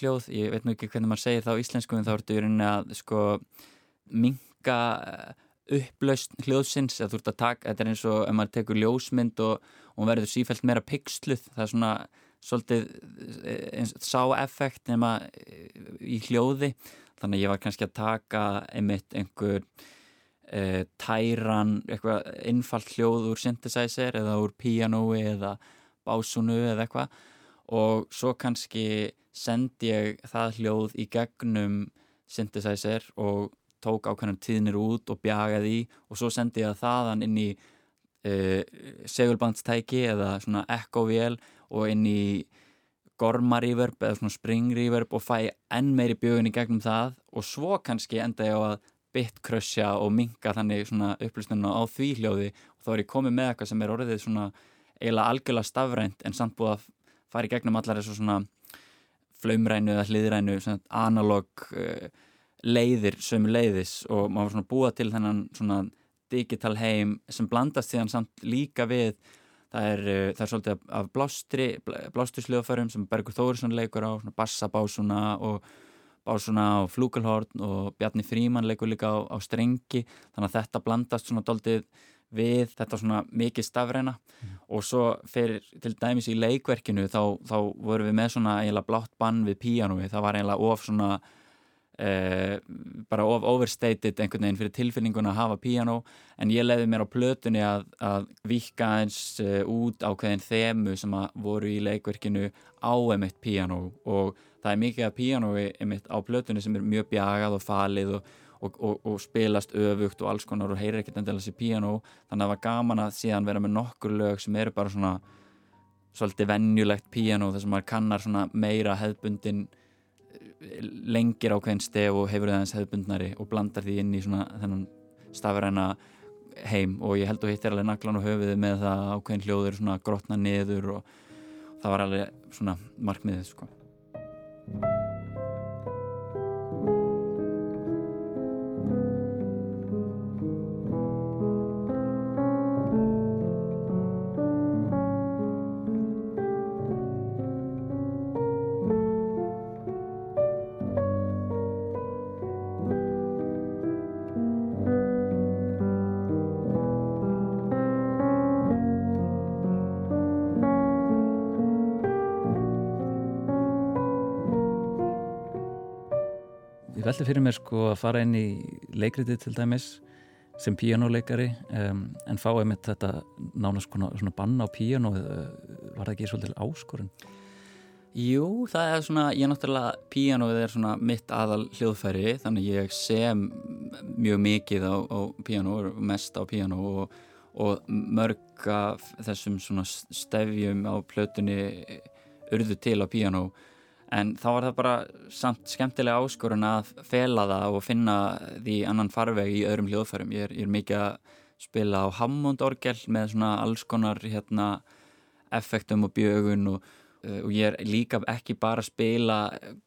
Speaker 6: hljóð. Ég veit nú ekki hvernig maður segir það á íslensku en þá ertu í rauninni að sko minga upplaust hljóðsins að þú ert að taka, þetta er eins og ef maður tekur ljósmynd og, hún verður sífælt meira pixluð, það er svona svolítið eins sá-effekt nema eh, í hljóði. Þannig að ég var kannski að taka einmitt einhver e, tæran, eitthvað innfallt hljóð úr synthesizer eða úr pianoi eða básunu eða eitthvað. Og svo kannski sendi ég það hljóð í gegnum synthesizer og tók ákveðnar tíðnir út og bjagaði í og svo sendi ég það þaðan inn í uh, segulbandstæki eða svona echo-vél og inn í gorma-reverb eða svona spring-reverb og fæ enn meiri bjögun í gegnum það og svo kannski enda ég á að bitkrössja og minga þannig svona upplýstununa á því hljóði. Og þá er ég komið með eitthvað sem er orðið svona eiginlega algjörlega stafrænt en samt búið að fara í gegnum allar þessu svona flaumrænu eða hliðrænu analog uh, leiðir sömu leiðis og maður var svona búa til þennan svona digital heim sem blandast síðan samt líka við það er, uh, það er svolítið af blástri blástursljóðfærum sem Bergur Þórisson leikur á bassabásuna og básuna og flúkelhorn og Bjarni Fríman leikur líka á, á strengi. Þannig að þetta blandast svona doldið við þetta svona mikið stafræna. Mm. og svo fyrir til dæmis í leikverkinu þá, þá vorum við með svona eiginlega blátt bann við píanói, það var eiginlega of svona Uh, bara of overstated einhvern veginn fyrir tilfinninguna að hafa piano en ég leiði mér á plötunni að, að vika eins uh, út á hverjum þemu sem voru í leikverkinu á emitt piano og það er mikið að pianoi emitt á plötunni sem er mjög bjagað og falið og, og, og, og spilast öfugt og alls konar og heyrir ekkert endilega sér piano þannig að það var gaman að síðan vera með nokkur lög sem eru bara svona svolítið vennjulegt piano þar sem maður kannar svona meira hefðbundin lengir ákveðin stef og hefur það eins hefðbundnari og blandar því inn í svona þennan stafræna heim. Og ég held að hittir alveg naklan og höfuði með það ákveðin hljóður svona grotna niður og það var alveg svona markmiðið sko
Speaker 5: veldi fyrir mér sko að fara inn í leikritið til dæmis sem píjánuleikari um, en fá einmitt þetta nánast svona, svona banna á píjánu var það ekki svolítið áskorun?
Speaker 6: Jú, það er svona, ég náttúrulega píjánuð er svona mitt aðal hljóðfæri þannig ég sem mjög mikið á, á píjánu og mest á píjánu og, og mörg af þessum svona stefjum á plötunni urðu til á píjánu en þá var það bara samt skemmtilega áskorun að fela það og finna því annan farveg í öðrum hljóðfærum. Ég er, ég er mikið að spila á Hammond-orgel með svona alls konar hérna, effektum og bjögun og, uh, og ég er líka ekki bara að spila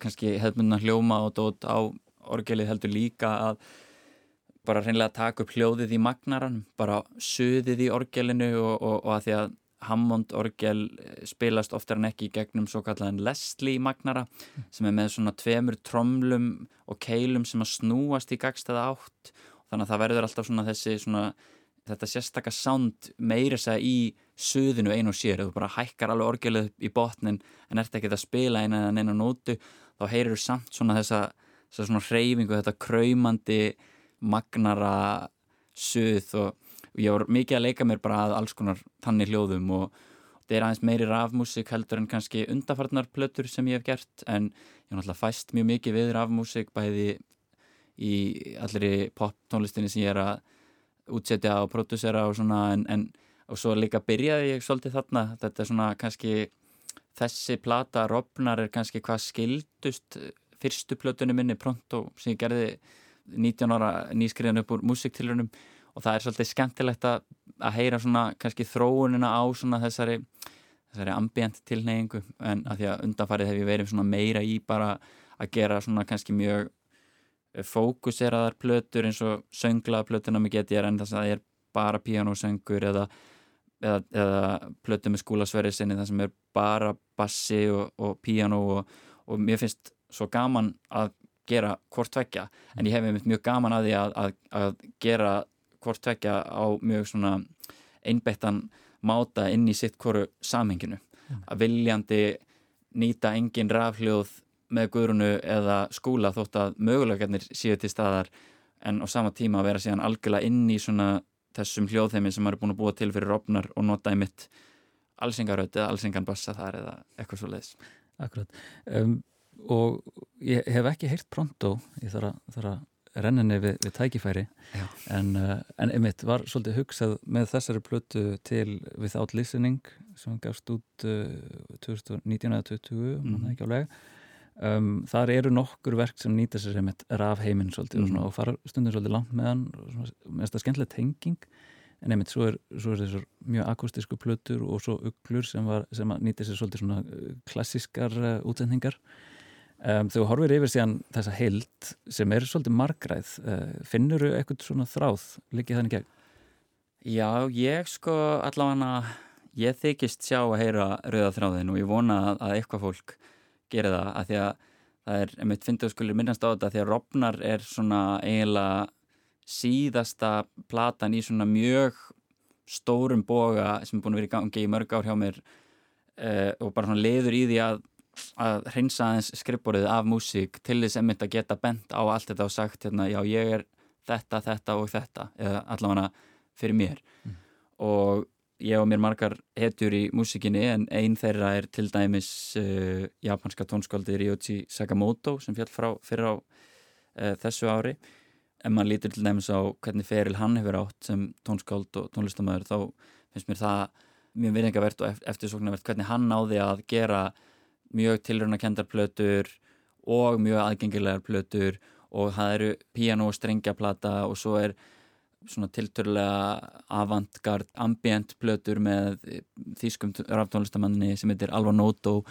Speaker 6: kannski hefðmyndan hljóma og dót á orgelið heldur líka að bara reynilega taka upp hljóðið í magnaran bara söðið í orgelinu og, og, og að því að Hammond orgel eh, spilast oftar en ekki í gegnum svo kallan Leslie magnara sem er með svona tveimur tromlum og keilum sem að snúast í gagstaða átt. Þannig að það verður alltaf svona þessi svona þetta sérstakka sound meira segja í suðinu einu og sér, þú bara hækkar alveg orgelið í botnin en ert ekki að spila eina eða neina nótu, þá heyrir þú samt svona þessa, þessa svona hreyfingu, þetta kræmandi magnara suð og, og ég var mikið að leika mér bara að alls konar tanni hljóðum og þetta er aðeins meiri rafmúsik heldur en kannski undafarnar plötur sem ég hef gert en ég hef náttúrulega fæst mjög mikið við rafmúsik bæði í allri pop tónlistinni sem ég er að útsetja og pródúsera og svona en, en og svo líka byrjaði ég svolítið þarna. Þetta er svona kannski þessi plata Robnar er kannski hvað skildust fyrstu plötunum minni Pronto sem ég gerði 19 ára nýskriðan upp úr músiktilrunum og það er svolítið skemmtilegt að, að heyra svona kannski þróunina á svona þessari, þessari ambient tilneyingu en að því að undanfarið hef ég verið svona meira í bara að gera svona kannski mjög fókuseraðar plötur eins og sönglaða plötuna mig get ég er en þess að það er bara pianosöngur eða, eða, eða plötu með skúlasverið sinni það sem er bara bassi og, og piano og, og mér finnst svo gaman að gera hvort tvekja en ég hef einmitt mjög gaman að því að, að, að gera hvort tvekja á mjög svona einbettan máta inn í sitt hverju samhenginu. Mm. að viljandi nýta engin rafhljóð með guðrunu eða skúla þótt að mögulegarnir séu til staðar en á sama tíma að vera síðan algjörlega inn í svona þessum hljóðheimi sem maður er búin að búa til fyrir opnar og nota í mitt allsengaröð eða allsenganbassa þar eða eitthvað svo leiðis
Speaker 5: Akkurat. Um, og ég hef ekki heyrt pronto. Ég þarf að, þarf að renninni við, við tækifæri. En, uh, en einmitt var svolítið hugsað með þessari plötu til Without Listening sem gafst út uh, 2019 eða 20 mm. álega um, þar eru nokkur verk sem nýta sér sem raf heiminn svolítið mm. og, svona, og fara stundin svolítið langt með hann. Með þetta skemmtilega tenging. En einmitt svo er, svo er þessar mjög akustísku plötur og svo uglur sem, var, sem nýta sér svolítið svona uh, klassískar uh, útsendingar Um, þegar horfir yfir síðan þessa heild sem er svolítið margræð uh, finnur þú eitthvað svona þráð líkið þannig gegn?
Speaker 6: Já, ég sko allavega ég þykist sjá að heyra rauða þráðin og ég vona að, að eitthvað fólk gerir það að því að það er, ef mitt finnst þú skulir minnast á þetta því að Robnar er svona eiginlega síðasta platan í svona mjög stórum boga sem er búin að vera í gangi í mörg ár hjá mér uh, og bara svona leður í því að að hreinsa aðeins skrippborðið af músík til þess að mynda að geta bent á allt þetta og sagt hérna já ég er þetta, þetta og þetta eða allavega fyrir mér mm. og ég og mér margar hetjur í músíkinni en einn þeirra er til dæmis uh, japanska tónskáldi Ryoji Sakamoto sem fjall frá fyrir á uh, þessu ári en maður lítur til dæmis á hvernig feril hann hefur átt sem tónskáld og tónlistamöður þá finnst mér það mjög virðingavert og eftirsóknarvert hvernig hann náði að gera mjög tilröndakendar plötur og mjög aðgengilegar plötur og það eru piano og strengjaplata og svo er svona tilturlega avantgard ambient plötur með þýskum ráftónlistamanni sem heitir Alva Noto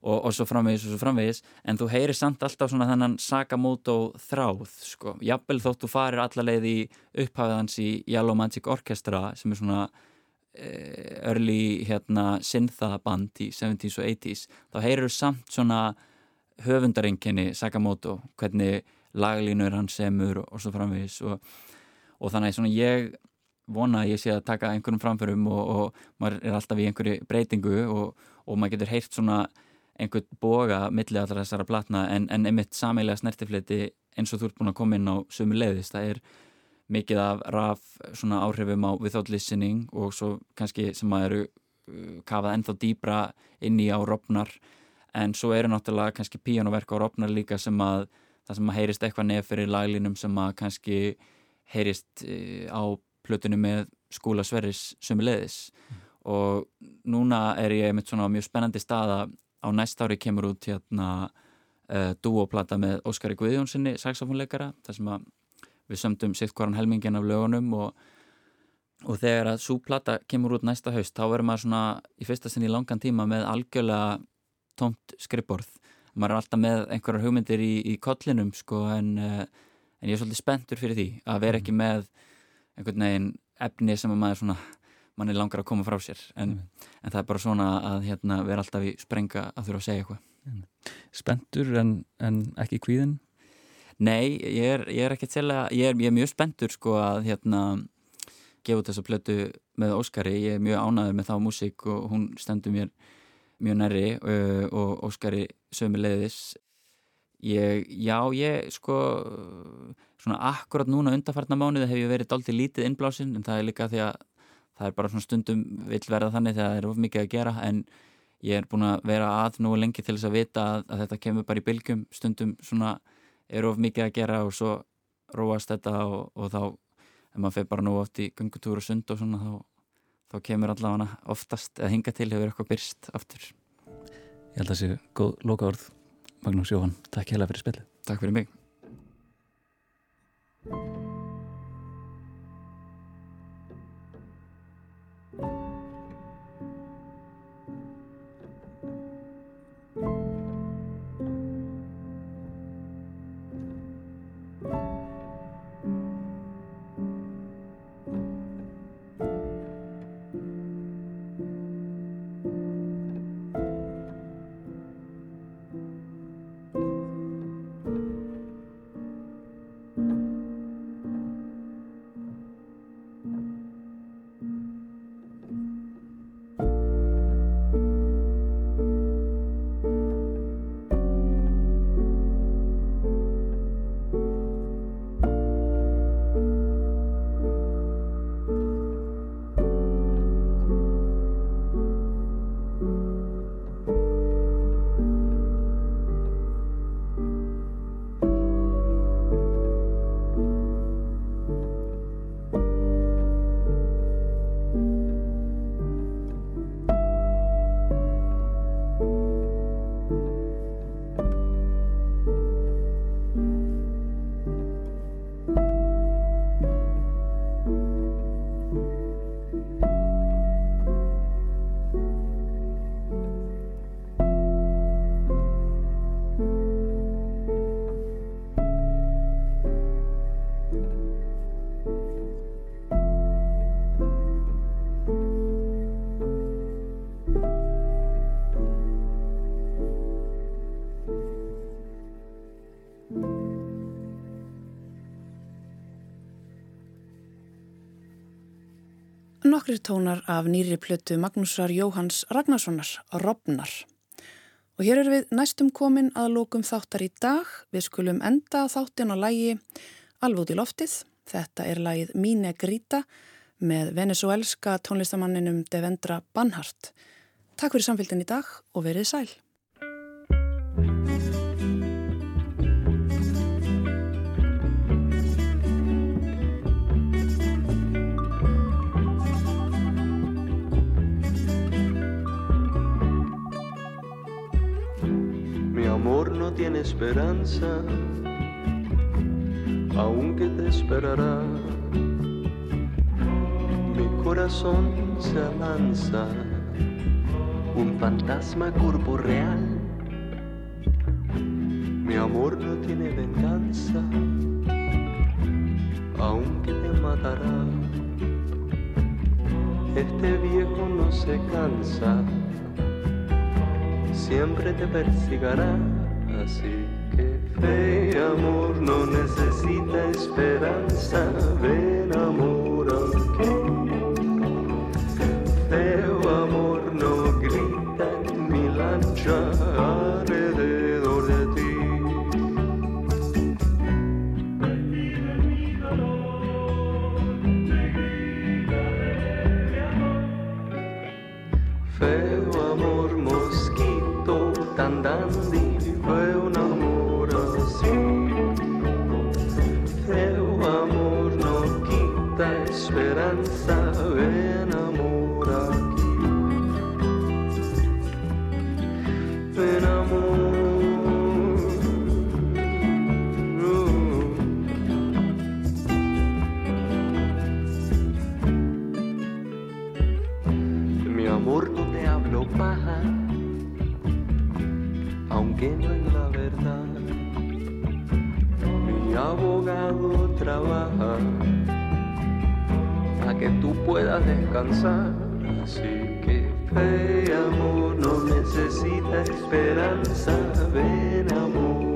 Speaker 6: og, og svo framvegis og svo framvegis. En þú heyrir samt alltaf svona þennan Sakamoto þráð sko, jafnvel þótt þú farir allarleið í upphafðans í Yellow Magic Orchestra sem er svona early hérna synthaband í 70's og 80's þá heyrur samt svona höfundarenginni Sakamoto hvernig laglínur hann semur og, og svo framvegis og, og þannig svona ég vona að ég sé að taka einhverjum framförum og, og maður er alltaf í einhverju breytingu og maður getur heyrt svona einhvern boga millið allar þessara platna en, en einmitt sameilega snertifliti eins og þú ert búin að koma inn á sömu leiðist það er mikið af raf svona áhrifum á without listening og svo kannski sem að eru uh, kafað ennþá dýbra inn í á Robnar en svo eru náttúrulega kannski píjónuverk á Robnar líka sem að það sem að heyrist eitthvað nefn fyrir laglínum sem að kannski heyrist uh, á plötunum með skúla Sverris sömu leiðis mm. og núna er ég með svona mjög spennandi staða á næst ári kemur út hérna uh, dúoplata með Óskari Guðjónssoni saxofónleikara þar sem að við sömdum sitt hverjan helmingin af lögunum og, og þegar að súplata kemur út næsta haust þá verður maður svona í fyrsta sinni í langan tíma með algjörlega tómt skrippborð maður er alltaf með einhverjar hugmyndir í, í kollinum sko en, eh, en ég er svolítið spenntur fyrir því að vera ekki með einhvern veginn efni sem maður svona mann er langar að koma frá sér. En, mm. en það er bara svona að hérna, vera alltaf í sprenga að þurfa að segja eitthvað.
Speaker 5: Spentur en, en ekki kvíðin?
Speaker 6: Nei, ég er, ég er ekkert sérlega, ég er, ég er mjög spenntur sko að hérna gefa út þessa plötu með Óskari, ég er mjög ánaður með þá músík og hún stendur mér mjög næri uh, og Óskari sömu leiðis. ég, já, ég sko svona akkurat núna undarfarna mánuði hef ég verið doldið lítið innblásin en það er líka því að það er bara svona stundum vill verða þannig þegar það er of mikið að gera en ég er búin að vera að nú lengi til þess að vita að, að þetta kemur bara í bylgjum stundum svona er of mikið að gera og svo róast þetta og, og þá ef maður fyrir bara nú oft í gungutúru og sund og svona þá, þá kemur allavega oftast að hinga til hefur eitthvað byrst aftur.
Speaker 5: Ég held að það sé góð loka orð Magnús Jóhann, takk hella fyrir spilið
Speaker 6: Takk fyrir mig
Speaker 1: Nokkri tónar af nýri plötu Magnúsar Jóhanns Ragnarssonar, Robnar. Og hér erum við næstum komin að lókum þáttar í dag. Við skulum enda þáttin á lægi Alvóti loftið. Þetta er lægið Míne Gríta með venezuelska tónlistamanninum Devendra Banhart. Takk fyrir samfélgin í dag og verið sæl.
Speaker 7: Tiene esperanza, aunque te esperará. Mi corazón se avanza, un fantasma corporeal. Mi amor no tiene venganza, aunque te matará. Este viejo no se cansa siempre te persigará. Así que fe, amor, no necesita esperanza. Ven, amor, aunque feo amor no grita en mi lancha alrededor de ti. Feo amor, mosquito tan dandy, aunque no es la verdad. Mi abogado trabaja para que tú puedas descansar. Así que fe, amor, no necesita esperanza. Ven, amor.